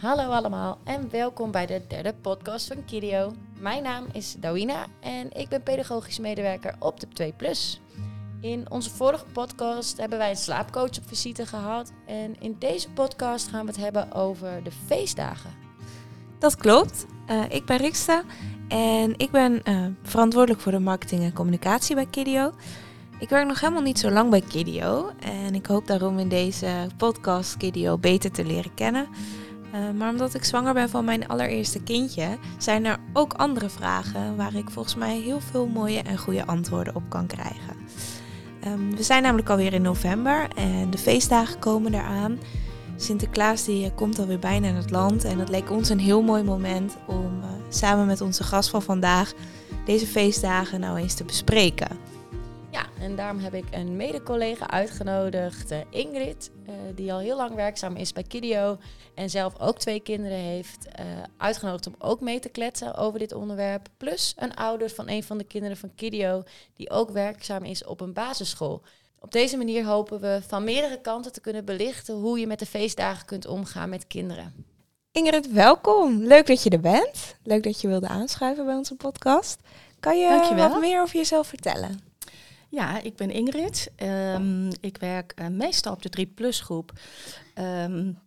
Hallo allemaal en welkom bij de derde podcast van Kirio. Mijn naam is Dawina en ik ben pedagogisch medewerker op de 2 Plus. In onze vorige podcast hebben wij een slaapcoach op visite gehad en in deze podcast gaan we het hebben over de feestdagen. Dat klopt. Uh, ik ben Riksta en ik ben uh, verantwoordelijk voor de marketing en communicatie bij Kidio. Ik werk nog helemaal niet zo lang bij Kidio en ik hoop daarom in deze podcast Kidio beter te leren kennen. Uh, maar omdat ik zwanger ben van mijn allereerste kindje, zijn er ook andere vragen waar ik volgens mij heel veel mooie en goede antwoorden op kan krijgen. Um, we zijn namelijk alweer in november en de feestdagen komen eraan. Sinterklaas die komt alweer bijna in het land en het leek ons een heel mooi moment om uh, samen met onze gast van vandaag deze feestdagen nou eens te bespreken. En daarom heb ik een mede-collega uitgenodigd, uh, Ingrid, uh, die al heel lang werkzaam is bij Kidio en zelf ook twee kinderen heeft, uh, uitgenodigd om ook mee te kletsen over dit onderwerp. Plus een ouder van een van de kinderen van Kidio, die ook werkzaam is op een basisschool. Op deze manier hopen we van meerdere kanten te kunnen belichten hoe je met de feestdagen kunt omgaan met kinderen. Ingrid, welkom. Leuk dat je er bent. Leuk dat je wilde aanschuiven bij onze podcast. Kan je Dankjewel. wat meer over jezelf vertellen? Ja, ik ben Ingrid. Um, ik werk uh, meestal op de 3 Plus groep. Um,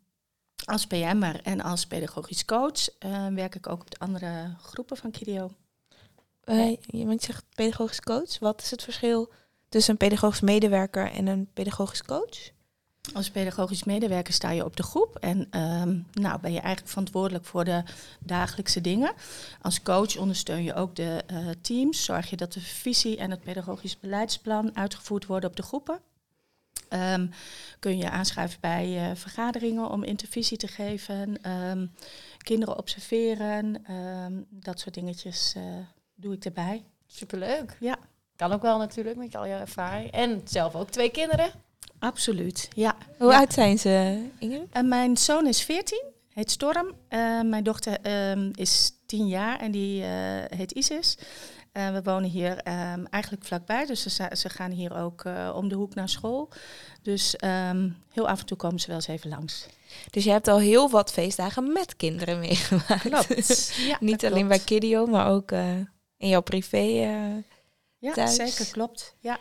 als PM'er en als pedagogisch coach uh, werk ik ook op de andere groepen van Kidio. Uh, want je zegt pedagogisch coach. Wat is het verschil tussen een pedagogisch medewerker en een pedagogisch coach? Als pedagogisch medewerker sta je op de groep en um, nou, ben je eigenlijk verantwoordelijk voor de dagelijkse dingen. Als coach ondersteun je ook de uh, teams, zorg je dat de visie en het pedagogisch beleidsplan uitgevoerd worden op de groepen. Um, kun je aanschuiven bij uh, vergaderingen om intervisie te geven, um, kinderen observeren, dat soort dingetjes uh, doe ik erbij. Superleuk. Ja. Kan ook wel natuurlijk met al je ervaring. En zelf ook twee kinderen. Absoluut, ja. Hoe ja. oud zijn ze, Inge? En mijn zoon is 14, heet Storm. Uh, mijn dochter um, is 10 jaar en die uh, heet Isis. Uh, we wonen hier um, eigenlijk vlakbij, dus ze, ze gaan hier ook om de hoek naar school. Dus um, heel af en toe komen ze wel eens even langs. Dus je hebt al heel wat feestdagen met kinderen meegemaakt. Klopt. Ja, Niet alleen bij Kidio, maar ook in jouw privé Ja, thuis. zeker, klopt. Ja.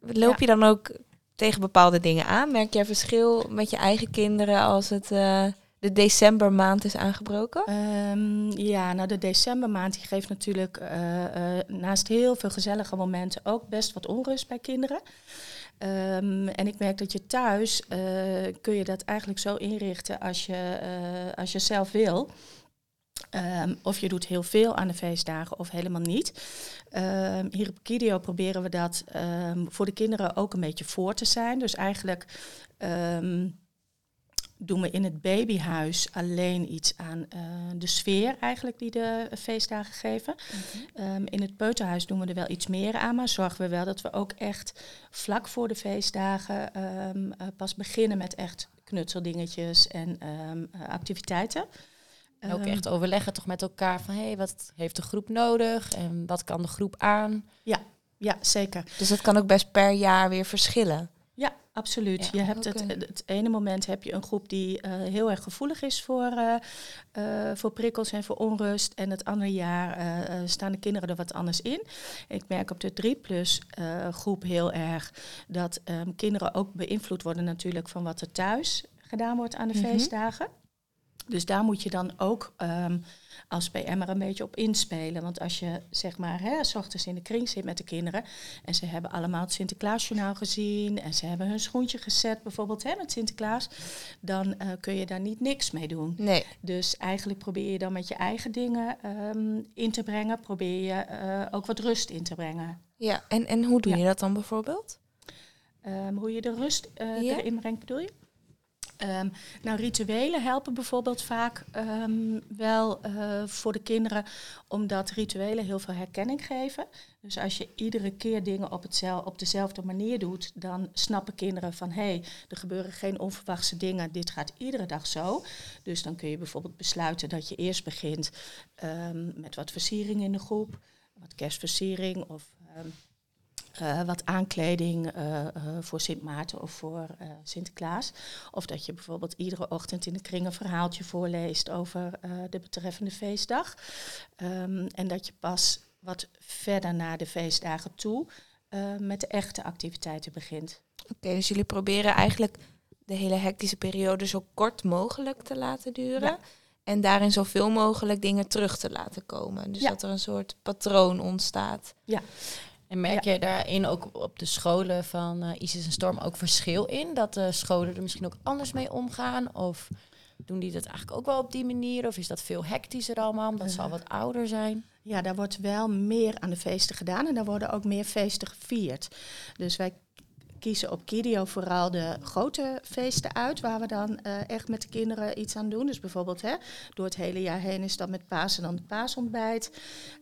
Loop je dan ook tegen bepaalde dingen aan? Merk jij verschil met je eigen kinderen als het uh, de decembermaand is aangebroken? Um, ja, nou de decembermaand die geeft natuurlijk uh, uh, naast heel veel gezellige momenten ook best wat onrust bij kinderen. Um, en ik merk dat je thuis kun je dat eigenlijk zo inrichten als je, als je zelf wil. Um, of je doet heel veel aan de feestdagen of helemaal niet. Um, hier op Kidio proberen we dat um, voor de kinderen ook een beetje voor te zijn. Dus eigenlijk doen we in het babyhuis alleen iets aan uh, de sfeer eigenlijk die de feestdagen geven. Mm-hmm. in het peuterhuis doen we er wel iets meer aan, maar zorgen we wel dat we ook echt vlak voor de feestdagen uh, pas beginnen met echt knutseldingetjes en uh, activiteiten. En ook echt overleggen toch met elkaar van hé, hey, wat heeft de groep nodig en wat kan de groep aan? Ja, ja, zeker. Dus dat kan ook best per jaar weer verschillen. Ja, absoluut. Ja, je hebt okay. het, het ene moment heb je een groep die uh, heel erg gevoelig is voor, uh, uh, voor prikkels en voor onrust. En het andere jaar staan de kinderen er wat anders in. Ik merk op de 3 plus groep heel erg dat um, kinderen ook beïnvloed worden natuurlijk van wat er thuis gedaan wordt aan de mm-hmm. feestdagen. Dus daar moet je dan ook um, als PM'er een beetje op inspelen. Want als je zeg maar hè, s ochtends in de kring zit met de kinderen en ze hebben allemaal het Sinterklaasjournaal gezien en ze hebben hun schoentje gezet bijvoorbeeld hè, met Sinterklaas, dan uh, kun je daar niet niks mee doen. Nee. Dus eigenlijk probeer je dan met je eigen dingen um, in te brengen, probeer je uh, ook wat rust in te brengen. Ja, en, en hoe doe ja. je dat dan bijvoorbeeld? Um, hoe je de rust uh, ja. erin brengt bedoel je? Um, nou, rituelen helpen bijvoorbeeld vaak um, wel uh, voor de kinderen, omdat rituelen heel veel herkenning geven. Dus als je iedere keer dingen op, op dezelfde manier doet, dan snappen kinderen van hé, hey, er gebeuren geen onverwachte dingen, dit gaat iedere dag zo. Dus dan kun je bijvoorbeeld besluiten dat je eerst begint um, met wat versiering in de groep, wat kerstversiering of uh, wat aankleding uh, voor Sint Maarten of voor Sinterklaas. Of dat je bijvoorbeeld iedere ochtend in de kring een verhaaltje voorleest over de betreffende feestdag. Um, en dat je pas wat verder naar de feestdagen toe met de echte activiteiten begint. Oké, dus jullie proberen eigenlijk de hele hectische periode zo kort mogelijk te laten duren. En daarin zoveel mogelijk dingen terug te laten komen. Dus dat er een soort patroon ontstaat. Ja. En merk je daarin ook op de scholen van uh, ISIS en Storm ook verschil in? Dat de scholen er misschien ook anders mee omgaan? Of doen die dat eigenlijk ook wel op die manier? Of is dat veel hectischer allemaal, omdat ze al wat ouder zijn? Ja, daar wordt wel meer aan de feesten gedaan en daar worden ook meer feesten gevierd. Dus wij kiezen op Kidio vooral de grote feesten uit, waar we dan uh, echt met de kinderen iets aan doen. Dus bijvoorbeeld hè, door het hele jaar heen is dat met Pasen dan het paasontbijt.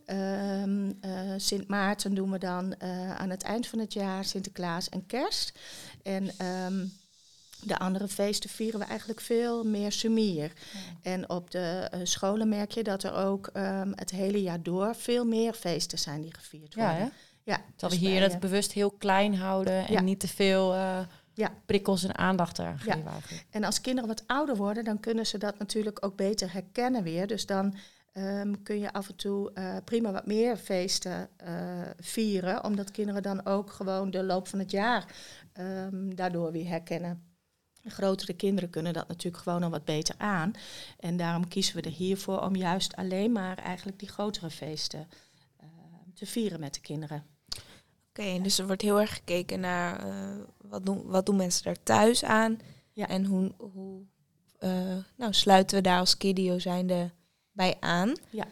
Um, uh, Sint Maarten doen we dan uh, aan het eind van het jaar, Sinterklaas en Kerst. En um, de andere feesten vieren we eigenlijk veel meer sumier. En op de uh, scholen merk je dat er ook um, het hele jaar door veel meer feesten zijn die gevierd worden. Ja, ja, dat dus we hier het bewust heel klein houden en niet te veel uh, ja. prikkels en aandacht aan geven. Ja. En als kinderen wat ouder worden, dan kunnen ze dat natuurlijk ook beter herkennen weer. Dus dan um, kun je af en toe uh, prima wat meer feesten uh, vieren, omdat kinderen dan ook gewoon de loop van het jaar um, daardoor weer herkennen. grotere kinderen kunnen dat natuurlijk gewoon al wat beter aan. En daarom kiezen we er hiervoor om juist alleen maar eigenlijk die grotere feesten te vieren met de kinderen. Oké, dus er wordt heel erg gekeken naar uh, wat, doen, wat doen mensen daar thuis aan ja. en hoe, hoe uh, nou, sluiten we daar als Kidio zijnde bij aan. Ja.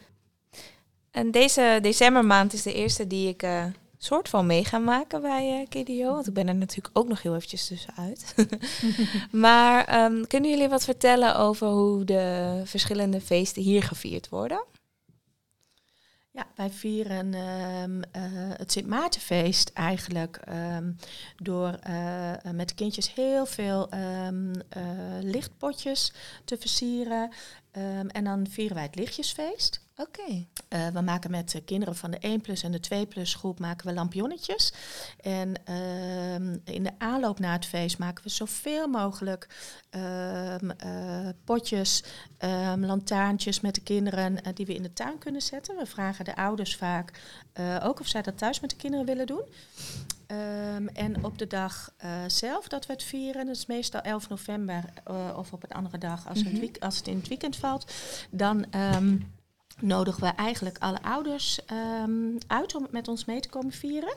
En deze decembermaand is de eerste die ik uh, soort van mee ga maken bij Kidio, want ik ben er natuurlijk ook nog heel eventjes tussenuit. maar um, kunnen jullie wat vertellen over hoe de verschillende feesten hier gevierd worden? Ja, wij vieren um, uh, het Sint Maartenfeest eigenlijk um, door uh, met de kindjes heel veel uh, lichtpotjes te versieren. en dan vieren wij het lichtjesfeest. Oké. Uh, we maken met de kinderen van de 1 plus en de 2 plus groep maken we lampionnetjes. En uh, in de aanloop naar het feest maken we zoveel mogelijk uh, potjes, um, lantaarntjes met de kinderen eh, die we in de tuin kunnen zetten. We vragen de ouders vaak ook of zij dat thuis met de kinderen willen doen. Um, en op de dag zelf dat we het vieren, dat is meestal 11 november of op een andere dag als, mm -hmm. het, als, het, in het weekend valt, dan um, nodigen we eigenlijk alle ouders um, uit om met ons mee te komen vieren.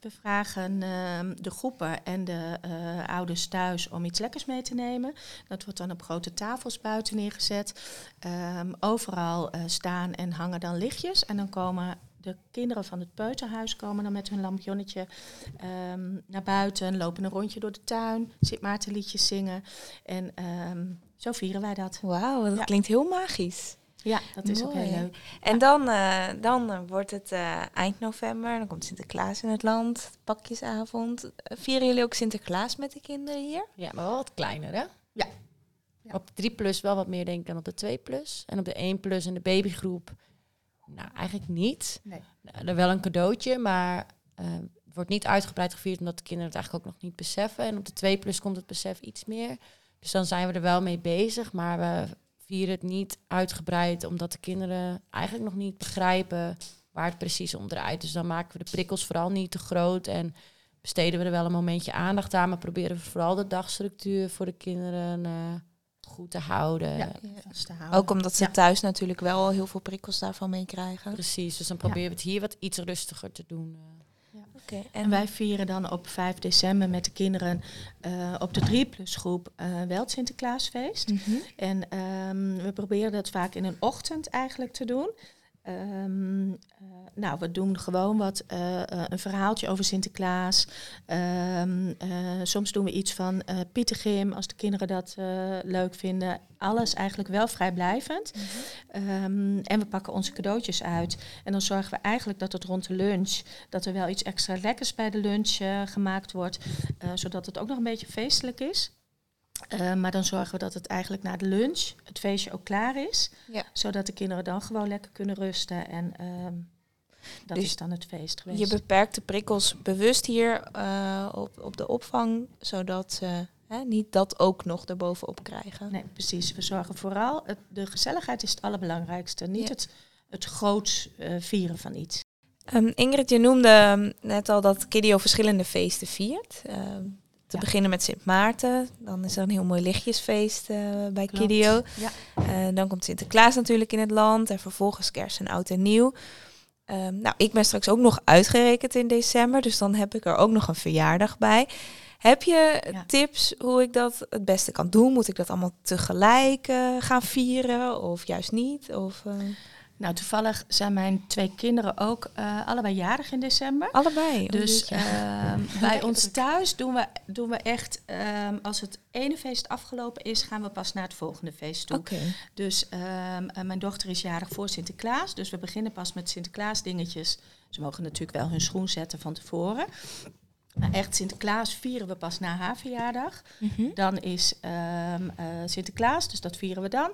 We vragen um, de groepen en de uh, ouders thuis om iets lekkers mee te nemen. Dat wordt dan op grote tafels buiten neergezet. Um, overal uh, staan en hangen dan lichtjes. En dan komen de kinderen van het peuterhuis komen dan met hun lampionnetje naar buiten, lopen een rondje door de tuin, Sint Maartenliedjes zingen. En zo vieren wij dat. Wauw, dat ja. klinkt heel magisch. Ja, dat is Mooi. ook heel leuk. En ja. dan, uh, dan wordt het uh, eind november, dan komt Sinterklaas in het land, pakjesavond. Vieren jullie ook Sinterklaas met de kinderen hier? Ja, maar wel wat kleiner, hè? Ja. ja. Op 3 plus wel wat meer denk ik dan op de 2 plus. En op de 1 plus en de babygroep, nou eigenlijk niet. Nee. Nou, er wel een cadeautje, maar uh, het wordt niet uitgebreid gevierd omdat de kinderen het eigenlijk ook nog niet beseffen. En op de 2 plus komt het besef iets meer. Dus dan zijn we er wel mee bezig, maar we vieren het niet uitgebreid, omdat de kinderen eigenlijk nog niet begrijpen waar het precies om draait. Dus dan maken we de prikkels vooral niet te groot en besteden we er wel een momentje aandacht aan, maar proberen we vooral de dagstructuur voor de kinderen uh, goed te houden. Ja, te houden. Ook omdat ze ja. thuis natuurlijk wel heel veel prikkels daarvan meekrijgen. Precies, dus dan proberen we het hier wat iets rustiger te doen. En wij vieren dan op 5 december met de kinderen uh, op de 3 plus groep uh, wel het Sinterklaasfeest. Mm -hmm. En um, we proberen dat vaak in een ochtend eigenlijk te doen. Um, uh, nou, we doen gewoon wat uh, uh, een verhaaltje over Sinterklaas. Um, soms doen we iets van Pietergrim, als de kinderen dat leuk vinden. Alles eigenlijk wel vrijblijvend. Mm -hmm. um, en we pakken onze cadeautjes uit. En dan zorgen we eigenlijk dat het rond de lunch, dat er wel iets extra lekkers bij de lunch gemaakt wordt. zodat het ook nog een beetje feestelijk is. Uh, maar dan zorgen we dat het eigenlijk na de lunch het feestje ook klaar is. Ja. Zodat de kinderen dan gewoon lekker kunnen rusten. En, uh, Dat Dus is dan het feest geweest. Je beperkt de prikkels bewust hier eh, op, op de opvang, zodat ze niet dat ook nog erbovenop krijgen. Nee, precies. We zorgen vooral, het, de gezelligheid is het allerbelangrijkste. Niet Ja. het, het groots eh, vieren van iets. Ehm, Ingrid, je noemde ehm, net al dat Kidio verschillende feesten viert. Ehm, te beginnen met Sint Maarten. Dan is er een heel mooi lichtjesfeest eh, bij Klopt. Kidio. Ja. Eh, dan komt Sinterklaas natuurlijk in het land. En vervolgens kerst en oud en nieuw. Ehm, nou, ik ben straks ook nog uitgerekend in december. Dus dan heb ik er ook nog een verjaardag bij. Heb je Ja. tips hoe ik dat het beste kan doen? Moet ik dat allemaal tegelijk eh, gaan vieren? Of juist niet? Of, Nou, toevallig zijn mijn twee kinderen ook eh, allebei jarig in december. allebei? Oh, Dus ehm, bij ons thuis doen we, doen we echt, ehm, als het ene feest afgelopen is, gaan we pas naar het volgende feest toe. Oké. Dus ehm, eh, mijn dochter is jarig voor Sinterklaas. Dus we beginnen pas met Sinterklaas dingetjes. Ze mogen natuurlijk wel hun schoen zetten van tevoren. Maar echt Sinterklaas vieren we pas na haar verjaardag. Mhm. Dan is eh, Sinterklaas, dus dat vieren we dan.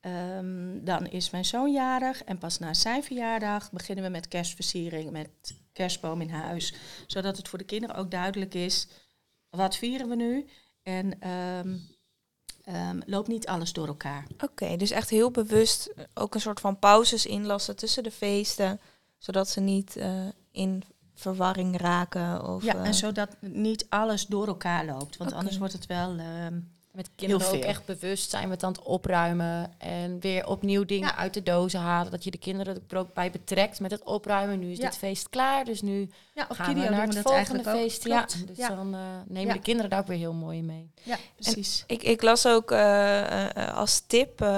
Ehm, dan is mijn zoon jarig en pas na zijn verjaardag beginnen we met kerstversiering, met kerstboom in huis. Zodat het voor de kinderen ook duidelijk is, wat vieren we nu? En ehm, loopt niet alles door elkaar. Oké, dus echt heel bewust eh, ook een soort van pauzes inlassen tussen de feesten, zodat ze niet eh, in verwarring raken. Of, Ja, eh, en zodat niet alles door elkaar loopt. Want anders wordt het wel... Met kinderen ook echt bewust zijn we het aan het opruimen. En weer opnieuw dingen Ja. uit de dozen halen. Dat je de kinderen er ook bij betrekt met het opruimen. Nu is Ja. dit feest klaar, dus nu ja, op gaan Kidio we naar het volgende feest. Ja, dus ja. dan eh, nemen Ja. de kinderen daar ook weer heel mooi mee. ja, precies. ik, ik las ook eh, eh, als tip eh,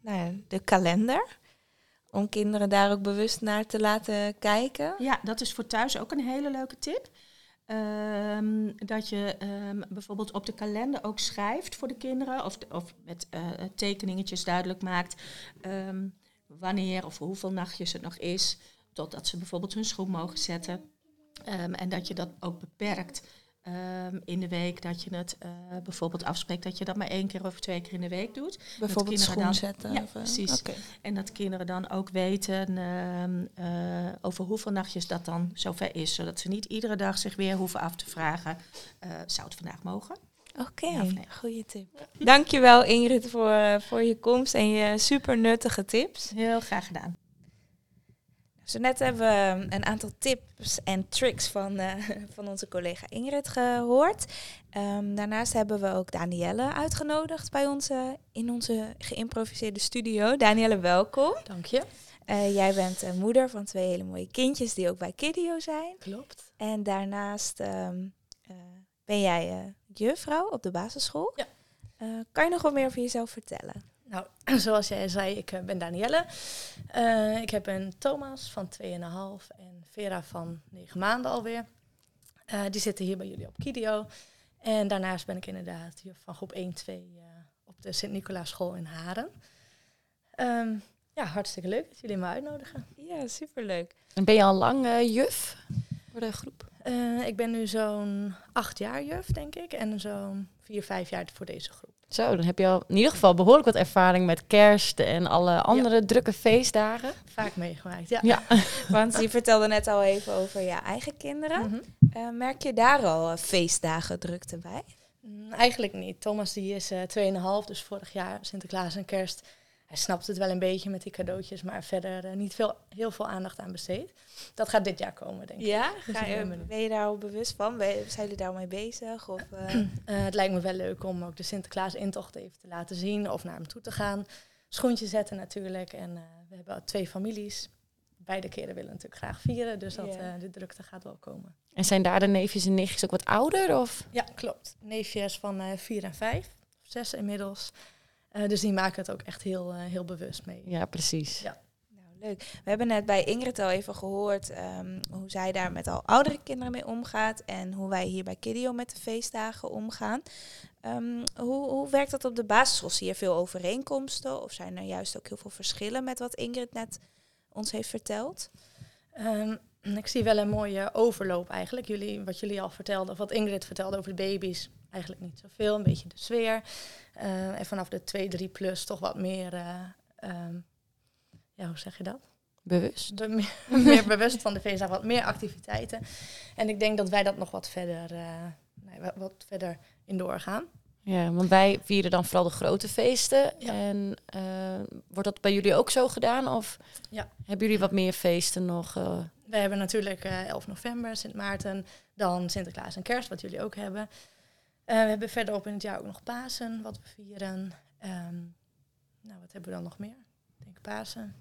nou ja, de kalender. Om kinderen daar ook bewust naar te laten kijken. Ja, dat is voor thuis ook een hele leuke tip. Ehm, dat je ehm, bijvoorbeeld op de kalender ook schrijft voor de kinderen. Of, of met eh, tekeningetjes duidelijk maakt ehm, wanneer of hoeveel nachtjes het nog is. Totdat ze bijvoorbeeld hun schoen mogen zetten. En dat je dat ook beperkt ehm, in de week. Dat je het eh, bijvoorbeeld afspreekt dat je dat maar één keer of twee keer in de week doet. Bijvoorbeeld schoen dan- zetten. Ja, of, eh, precies. En dat kinderen dan ook weten ehm, eh, over hoeveel nachtjes dat dan zover is. Zodat ze niet iedere dag zich weer hoeven af te vragen, zou het vandaag mogen? Oké, nee? goede tip. Dankjewel Ingrid voor, voor je komst en je super nuttige tips. Heel graag gedaan. Zo net hebben we een aantal tips en tricks van, eh, van onze collega Ingrid gehoord. Ehm, daarnaast hebben we ook Danielle uitgenodigd bij ons eh, in onze geïmproviseerde studio. Danielle, welkom. Dank je. Eh, jij bent eh, moeder van twee hele mooie kindjes die ook bij Kidio zijn. Klopt. En daarnaast ehm, eh, ben jij juffrouw op de basisschool. Ja. Kan je nog wat meer over jezelf vertellen? Nou, zoals jij zei, ik eh, ben Danielle. Eh, ik heb een Thomas van 2,5 en Vera van 9 maanden alweer. Eh, die zitten hier bij jullie op Kidio. En daarnaast ben ik inderdaad juf van groep 1, 2 eh, op de Sint-Nicolaas school in Haren. Ehm, ja, hartstikke leuk dat jullie me uitnodigen. Ja, superleuk. En ben je al lang juf voor de groep? Eh, ik ben nu zo'n acht jaar juf, denk ik. En zo'n vier, vijf jaar voor deze groep. Zo, dan heb je al in ieder geval behoorlijk wat ervaring met kerst en alle andere drukke feestdagen. Vaak meegemaakt, ja. Ja. Want je vertelde net al even over je eigen kinderen. Mhm. Eh, merk je daar al eh, feestdagen drukte bij? Mm, Eigenlijk niet. Thomas die is eh 2,5, dus vorig jaar Sinterklaas en kerst. Hij snapt het wel een beetje met die cadeautjes, maar verder eh, niet veel, heel veel aandacht aan besteed. Dat gaat dit jaar komen, denk ik. Ja, Dus Ga je, ben je daar al bewust van? Ben zijn jullie daar al mee bezig? Of, eh, Eh, het lijkt me wel leuk om ook de Sinterklaas-intocht even te laten zien of naar hem toe te gaan. Schoentje zetten natuurlijk. En eh, we hebben twee families. Beide keren willen natuurlijk graag vieren, dus dat, eh, de drukte gaat wel komen. En zijn daar de neefjes en nichtjes ook wat ouder? Of? Ja, klopt. Neefjes van eh 4 en 5, of 6 inmiddels. Eh, dus die maken het ook echt heel, eh, heel bewust mee. Ja, precies. Ja. Nou, leuk. We hebben net bij Ingrid al even gehoord ehm, hoe zij daar met al oudere kinderen mee omgaat en hoe wij hier bij Kidio met de feestdagen omgaan. Ehm, hoe, hoe werkt dat op de basisschool? Zie je veel overeenkomsten of zijn er juist ook heel veel verschillen met wat Ingrid net ons heeft verteld? Ehm, ik zie wel een mooie overloop eigenlijk. Jullie, wat jullie al vertelden, of wat Ingrid vertelde over de baby's. Eigenlijk niet zoveel, een beetje de sfeer. Eh, en vanaf de 2, 3 plus toch wat meer, ehm, ja, hoe zeg je dat? Bewust. be- meer, meer bewust van de feestdag, wat meer activiteiten. En ik denk dat wij dat nog wat verder, eh, nee, wat, verder in doorgaan. Ja, want wij vieren dan vooral de grote feesten. Ja. En wordt dat bij jullie ook zo gedaan? Of Ja. hebben jullie wat meer feesten nog? We hebben natuurlijk eh 11 november, Sint Maarten, dan Sinterklaas en Kerst, wat jullie ook hebben. Eh, we hebben verderop in het jaar ook nog Pasen, wat we vieren. Ehm, nou, wat hebben we dan nog meer? Ik denk Pasen.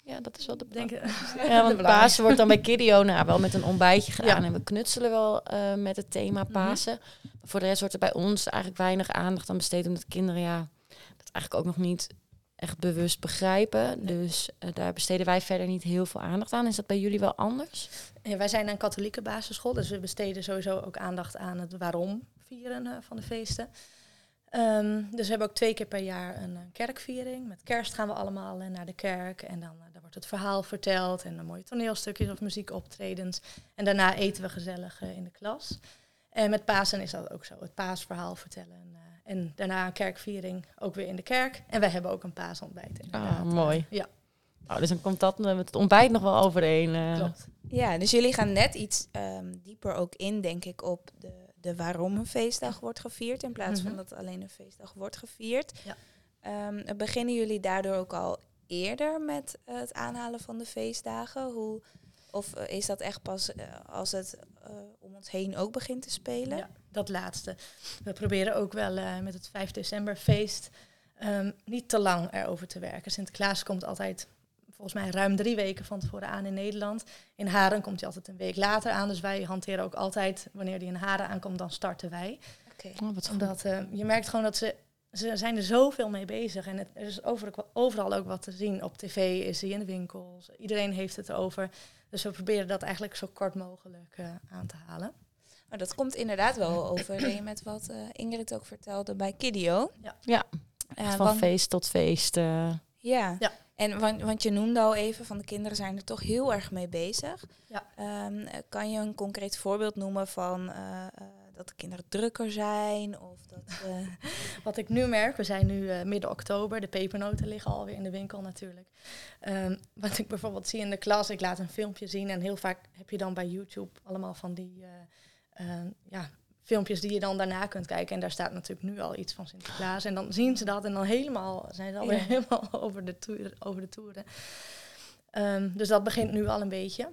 Ja, dat is wel de Denk, Ja, de want. Pasen wordt dan bij Kidio nou, wel met een ontbijtje gedaan. Ja. En we knutselen wel eh, met het thema Mhm. Pasen. Maar voor de rest wordt er bij ons eigenlijk weinig aandacht aan besteed. Omdat kinderen ja, dat eigenlijk ook nog niet echt bewust begrijpen. Dus eh, daar besteden wij verder niet heel veel aandacht aan. Is dat bij jullie wel anders? Ja, wij zijn een katholieke basisschool, dus we besteden sowieso ook aandacht aan het waarom vieren eh, van de feesten. Ehm, dus we hebben ook twee keer per jaar een, eh, kerkviering. Met kerst gaan we allemaal eh, naar de kerk en dan daar wordt het verhaal verteld en dan mooie toneelstukjes of muziekoptredens. En daarna eten we gezellig in de klas. En met Pasen is dat ook zo, het paasverhaal vertellen. eh, en daarna een kerkviering, ook weer in de kerk. En wij hebben ook een paasontbijt inderdaad. Ah, mooi. Ja, Nou, dus dan komt dat met het ontbijt nog wel overeen. klopt. Ja, dus jullie gaan net iets ehm, dieper ook in, denk ik, op de, de waarom een feestdag wordt gevierd. In plaats van Mhm. dat alleen een feestdag wordt gevierd. Ja. Ehm, beginnen jullie daardoor ook al eerder met eh, het aanhalen van de feestdagen? Hoe, of eh, is dat echt pas eh, als het om ons heen ook begint te spelen? Ja, dat laatste. We proberen ook wel met het 5 december feest ehm, niet te lang erover te werken. Sinterklaas komt altijd volgens mij ruim drie weken van tevoren aan in Nederland. In Haren komt hij altijd een week later aan. Dus wij hanteren ook altijd, wanneer die in Haren aankomt, dan starten wij. Oké. Oh. Omdat eh, je merkt gewoon dat ze, ze zijn er zoveel mee bezig. En het, er is overal, overal ook wat te zien. Op tv is hij in de winkels. Iedereen heeft het erover. Dus we proberen dat eigenlijk zo kort mogelijk eh, aan te halen. Maar dat komt inderdaad wel overeen met wat eh, Ingrid ook vertelde bij Kidio. Ja. Ja, van want- feest tot feest. Ja. Ja. En want, want je noemde al even van de kinderen zijn er toch heel erg mee bezig. Ja. Ehm, eh, kan je een concreet voorbeeld noemen van eh, eh, dat de kinderen drukker zijn of dat Wat ik nu merk, we zijn nu eh, midden oktober, de pepernoten liggen alweer in de winkel natuurlijk. Ehm, wat ik bijvoorbeeld zie in de klas, ik laat een filmpje zien en heel vaak heb je dan bij YouTube allemaal van die ja, filmpjes die je dan daarna kunt kijken. En daar staat natuurlijk nu al iets van Sinterklaas. En dan zien ze dat en dan helemaal, zijn ze alweer Ja. helemaal over de, toer, over de toeren. Ehm, dus dat begint nu al een beetje.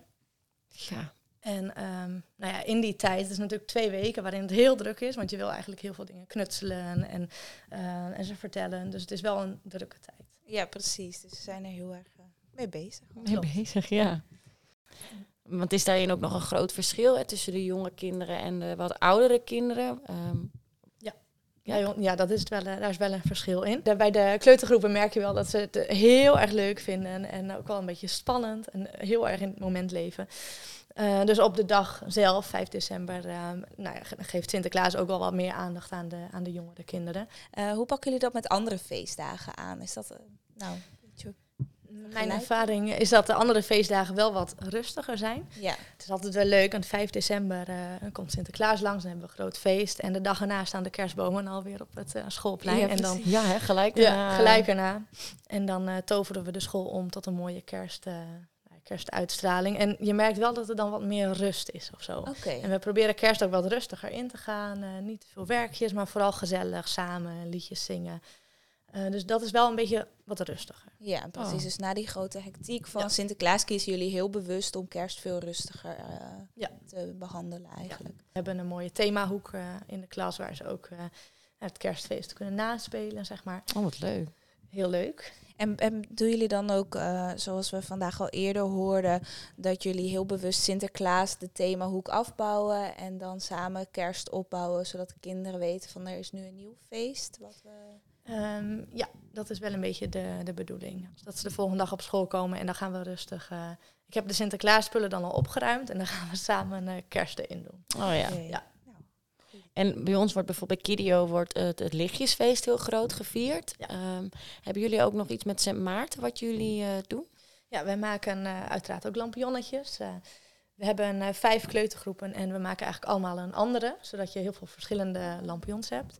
ja. En ehm, nou ja, in die tijd, het is natuurlijk twee weken waarin het heel druk is, want je wil eigenlijk heel veel dingen knutselen en, eh, en ze vertellen. Dus het is wel een drukke tijd. ja precies. Dus ze zijn er heel erg eh, mee bezig. mee bezig, ja. Want is daarin ook nog een groot verschil hè, tussen de jonge kinderen en de wat oudere kinderen? Ehm, Ja, joh, ja dat is het wel, eh, daar is wel een verschil in. Bij de kleutergroepen merk je wel dat ze het eh, heel erg leuk vinden en ook wel een beetje spannend en heel erg in het moment leven. Eh, dus op de dag zelf, 5 december, nou ja, ge- geeft Sinterklaas ook wel wat meer aandacht aan de, aan de jongere kinderen. Eh, hoe pakken jullie dat met andere feestdagen aan? Is dat, nou, Mijn Gelijk. ervaring is dat de andere feestdagen wel wat rustiger zijn. ja. Het is altijd wel leuk, want 5 december eh, komt Sinterklaas langs, dan hebben we een groot feest. En de dag erna staan de kerstbomen alweer op het eh, schoolplein. Ja, en dan, ja, hè, gelijk. ja, daarna- gelijk erna. En dan eh, toveren we de school om tot een mooie kerst, nou, kerstuitstraling. En je merkt wel dat er dan wat meer rust is of zo. Oké. En we proberen kerst ook wat rustiger in te gaan. niet te veel werkjes, maar vooral gezellig samen liedjes zingen. Eh, dus dat is wel een beetje wat rustiger. Ja, precies. Oh. Dus na die grote hectiek van Ja. Sinterklaas kiezen jullie heel bewust om kerst veel rustiger eh, Ja. te behandelen eigenlijk. We hebben een mooie themahoek eh, in de klas waar ze ook eh, het kerstfeest kunnen naspelen, zeg maar. Oh, wat leuk. Heel leuk. En, en doen jullie dan ook, eh, zoals we vandaag al eerder hoorden, dat jullie heel bewust Sinterklaas de themahoek afbouwen en dan samen kerst opbouwen, zodat de kinderen weten van er is nu een nieuw feest? Wat we... Ehm, ja, dat is wel een beetje de, de bedoeling. Dus dat ze de volgende dag op school komen en dan gaan we rustig. eh, ik heb de Sinterklaas-spullen dan al opgeruimd en dan gaan we samen eh kerst erin doen. Oh ja. Ja. Nou, En bij ons wordt bijvoorbeeld bij Kidio wordt het, het lichtjesfeest heel groot gevierd. Ja. Ehm, hebben jullie ook nog iets met Sint Maarten wat jullie eh, doen? Ja, wij maken eh, uiteraard ook lampionnetjes. Eh, we hebben vijf kleutergroepen en we maken eigenlijk allemaal een andere, zodat je heel veel verschillende lampions hebt.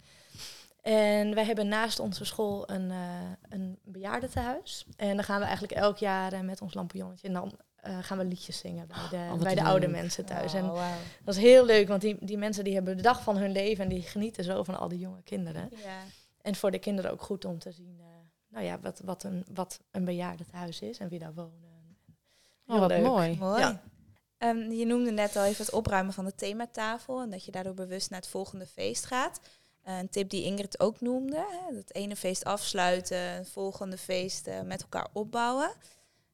En wij hebben naast onze school een, eh, een bejaardentehuis. En dan gaan we eigenlijk elk jaar met ons lampionnetje... en dan gaan we liedjes zingen bij de, Oh, bij de leuk. oude mensen thuis. En Oh, dat is heel leuk, want die, die mensen die hebben de dag van hun leven... en die genieten zo van al die jonge kinderen. Ja. En voor de kinderen ook goed om te zien... eh, nou ja, wat, wat, een, wat een bejaardentehuis is en wie daar wonen. Oh, Heel wat leuk. mooi. Mooi. Ja. Ehm, je noemde net al even het opruimen van de thematafel en dat je daardoor bewust naar het volgende feest gaat. Eh, een tip die Ingrid ook noemde, hè, het ene feest afsluiten, het volgende feest eh, met elkaar opbouwen.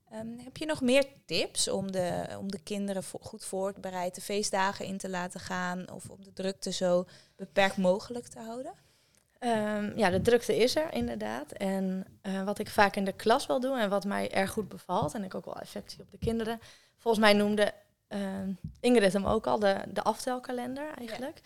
Ehm, heb je nog meer tips om de, om de kinderen vo- goed voorbereid de feestdagen in te laten gaan of om de drukte zo beperkt mogelijk te houden? Ehm, ja, de drukte is er inderdaad. En eh, wat ik vaak in de klas wel doe en wat mij erg goed bevalt, en ik ook wel effect zie op de kinderen. Volgens mij noemde ehm, Ingrid hem ook al, de, de aftelkalender eigenlijk.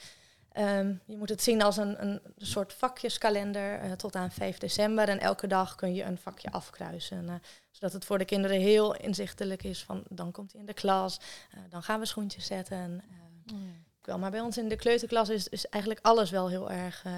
Ehm, je moet het zien als een, een soort vakjeskalender eh, tot aan 5 december. En elke dag kun je een vakje afkruisen. eh, zodat het voor de kinderen heel inzichtelijk is van dan komt hij in de klas, eh, dan gaan we schoentjes zetten. eh, wel. Maar bij ons in de kleuterklas is, is eigenlijk alles wel heel erg, eh,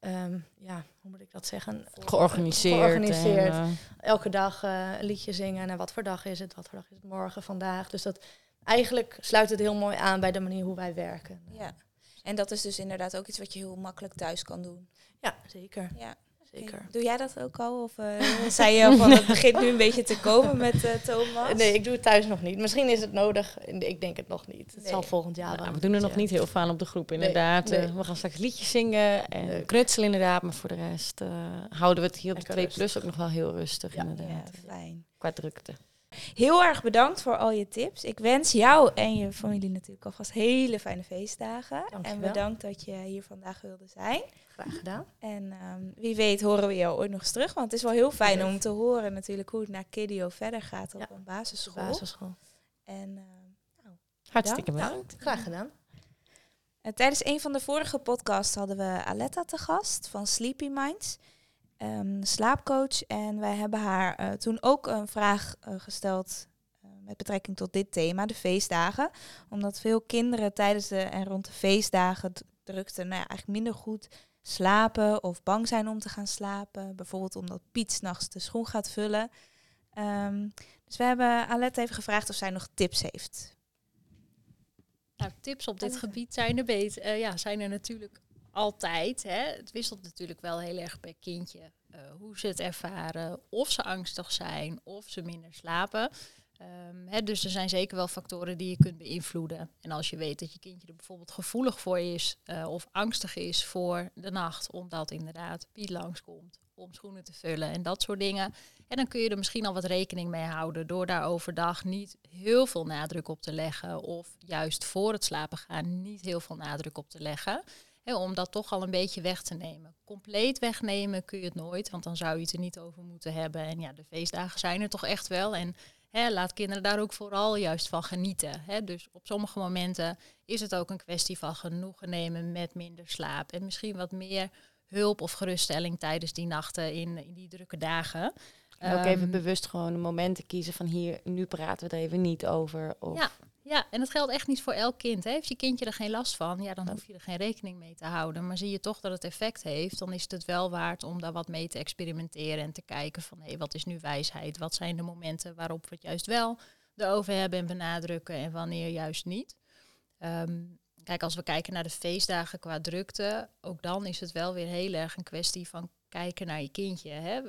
ehm, ja, hoe moet ik dat zeggen? Georganiseerd. Georganiseerd. En, Elke dag een liedje zingen en wat voor dag is het, wat voor dag is het morgen, vandaag. Dus dat eigenlijk sluit het heel mooi aan bij de manier hoe wij werken. Ja. En dat is dus inderdaad ook iets wat je heel makkelijk thuis kan doen. Ja, zeker. Ja. zeker. Doe jij dat ook al? Of eh, zei je van het begint nu een beetje te komen met eh, Thomas? Nee, ik doe het thuis nog niet. Misschien is het nodig. Ik denk het nog niet. Het Nee. zal volgend jaar nou, wel. we doen er nog niet heel veel aan op de groep, inderdaad. nee. Eh, we gaan straks liedjes zingen en Leuk. knutselen inderdaad. Maar voor de rest eh, houden we het hier op de Lekker 2 plus ook nog wel heel rustig, Ja. Ja, inderdaad. fijn. Qua drukte. Heel erg bedankt voor al je tips. Ik wens jou en je familie natuurlijk alvast hele fijne feestdagen. Dankjewel. En bedankt dat je hier vandaag wilde zijn. Graag gedaan. En ehm, wie weet horen we jou ooit nog eens terug. Want het is wel heel fijn om te horen natuurlijk hoe het naar Kidio verder gaat op Ja, een basisschool. Basisschool. En ehm, Hartstikke Ja. bedankt. Graag gedaan. Eh, tijdens een van de vorige podcasts hadden we Aletta te gast van Sleepy Minds, ehm, slaapcoach. En wij hebben haar eh, toen ook een vraag eh, gesteld eh, met betrekking tot dit thema, de feestdagen. Omdat veel kinderen tijdens de en rond de feestdagen drukte, nou ja, eigenlijk minder goed slapen of bang zijn om te gaan slapen. Bijvoorbeeld omdat Piet s'nachts de schoen gaat vullen. Ehm, dus we hebben Aletta even gevraagd of zij nog tips heeft. Nou, tips op dit gebied zijn er, beter, ja, zijn er natuurlijk altijd. Hè. Het wisselt natuurlijk wel heel erg per kindje eh, hoe ze het ervaren, of ze angstig zijn, of ze minder slapen. Ehm, hè, dus er zijn zeker wel factoren die je kunt beïnvloeden. En als je weet dat je kindje er bijvoorbeeld gevoelig voor is eh, of angstig is voor de nacht, omdat inderdaad Piet langskomt om schoenen te vullen en dat soort dingen. En dan kun je er misschien al wat rekening mee houden door daar overdag niet heel veel nadruk op te leggen. Of juist voor het slapen gaan niet heel veel nadruk op te leggen. Om dat toch al een beetje weg te nemen. Compleet wegnemen kun je het nooit, want dan zou je het er niet over moeten hebben. En ja, de feestdagen zijn er toch echt wel. En hè, laat kinderen daar ook vooral juist van genieten. Hè. Dus op sommige momenten is het ook een kwestie van genoegen nemen met minder slaap. En misschien wat meer hulp of geruststelling tijdens die nachten in, in die drukke dagen. En ook even Ehm, bewust gewoon momenten kiezen van hier, nu praten we er even niet over. Of, Ja, ja, en dat geldt echt niet voor elk kind. Hè. Heeft je kindje er geen last van, ja, dan hoef je er geen rekening mee te houden. Maar zie je toch dat het effect heeft, dan is het wel waard om daar wat mee te experimenteren en te kijken van hé, wat is nu wijsheid? Wat zijn de momenten waarop we het juist wel erover hebben en benadrukken en wanneer juist niet? Ehm, kijk, als we kijken naar de feestdagen qua drukte, ook dan is het wel weer heel erg een kwestie van kijken naar je kindje. Hè.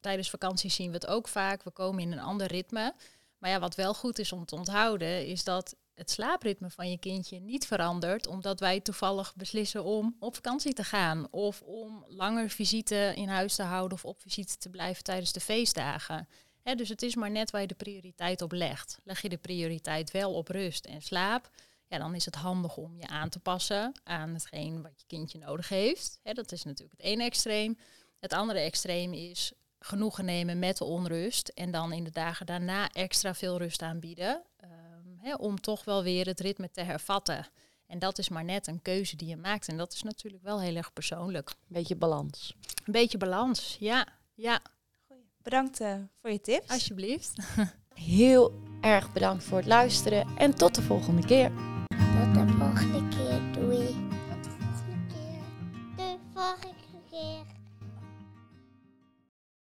Tijdens vakantie zien we het ook vaak. We komen in een ander ritme. Maar ja, wat wel goed is om te onthouden, is dat het slaapritme van je kindje niet verandert omdat wij toevallig beslissen om op vakantie te gaan of om langer visite in huis te houden of op visite te blijven tijdens de feestdagen. Dus het is maar net waar je de prioriteit op legt. Leg je de prioriteit wel op rust en slaap, ja, dan is het handig om je aan te passen aan hetgeen wat je kindje nodig heeft. Dat is natuurlijk het ene extreem. Het andere extreem is genoegen nemen met de onrust en dan in de dagen daarna extra veel rust aanbieden. ehm, hè, om toch wel weer het ritme te hervatten. En dat is maar net een keuze die je maakt. En dat is natuurlijk wel heel erg persoonlijk. Een beetje balans. Een beetje balans, ja. Ja, Bedankt eh, voor je tips. alsjeblieft. Heel erg bedankt voor het luisteren en tot de volgende keer. Tot de volgende keer.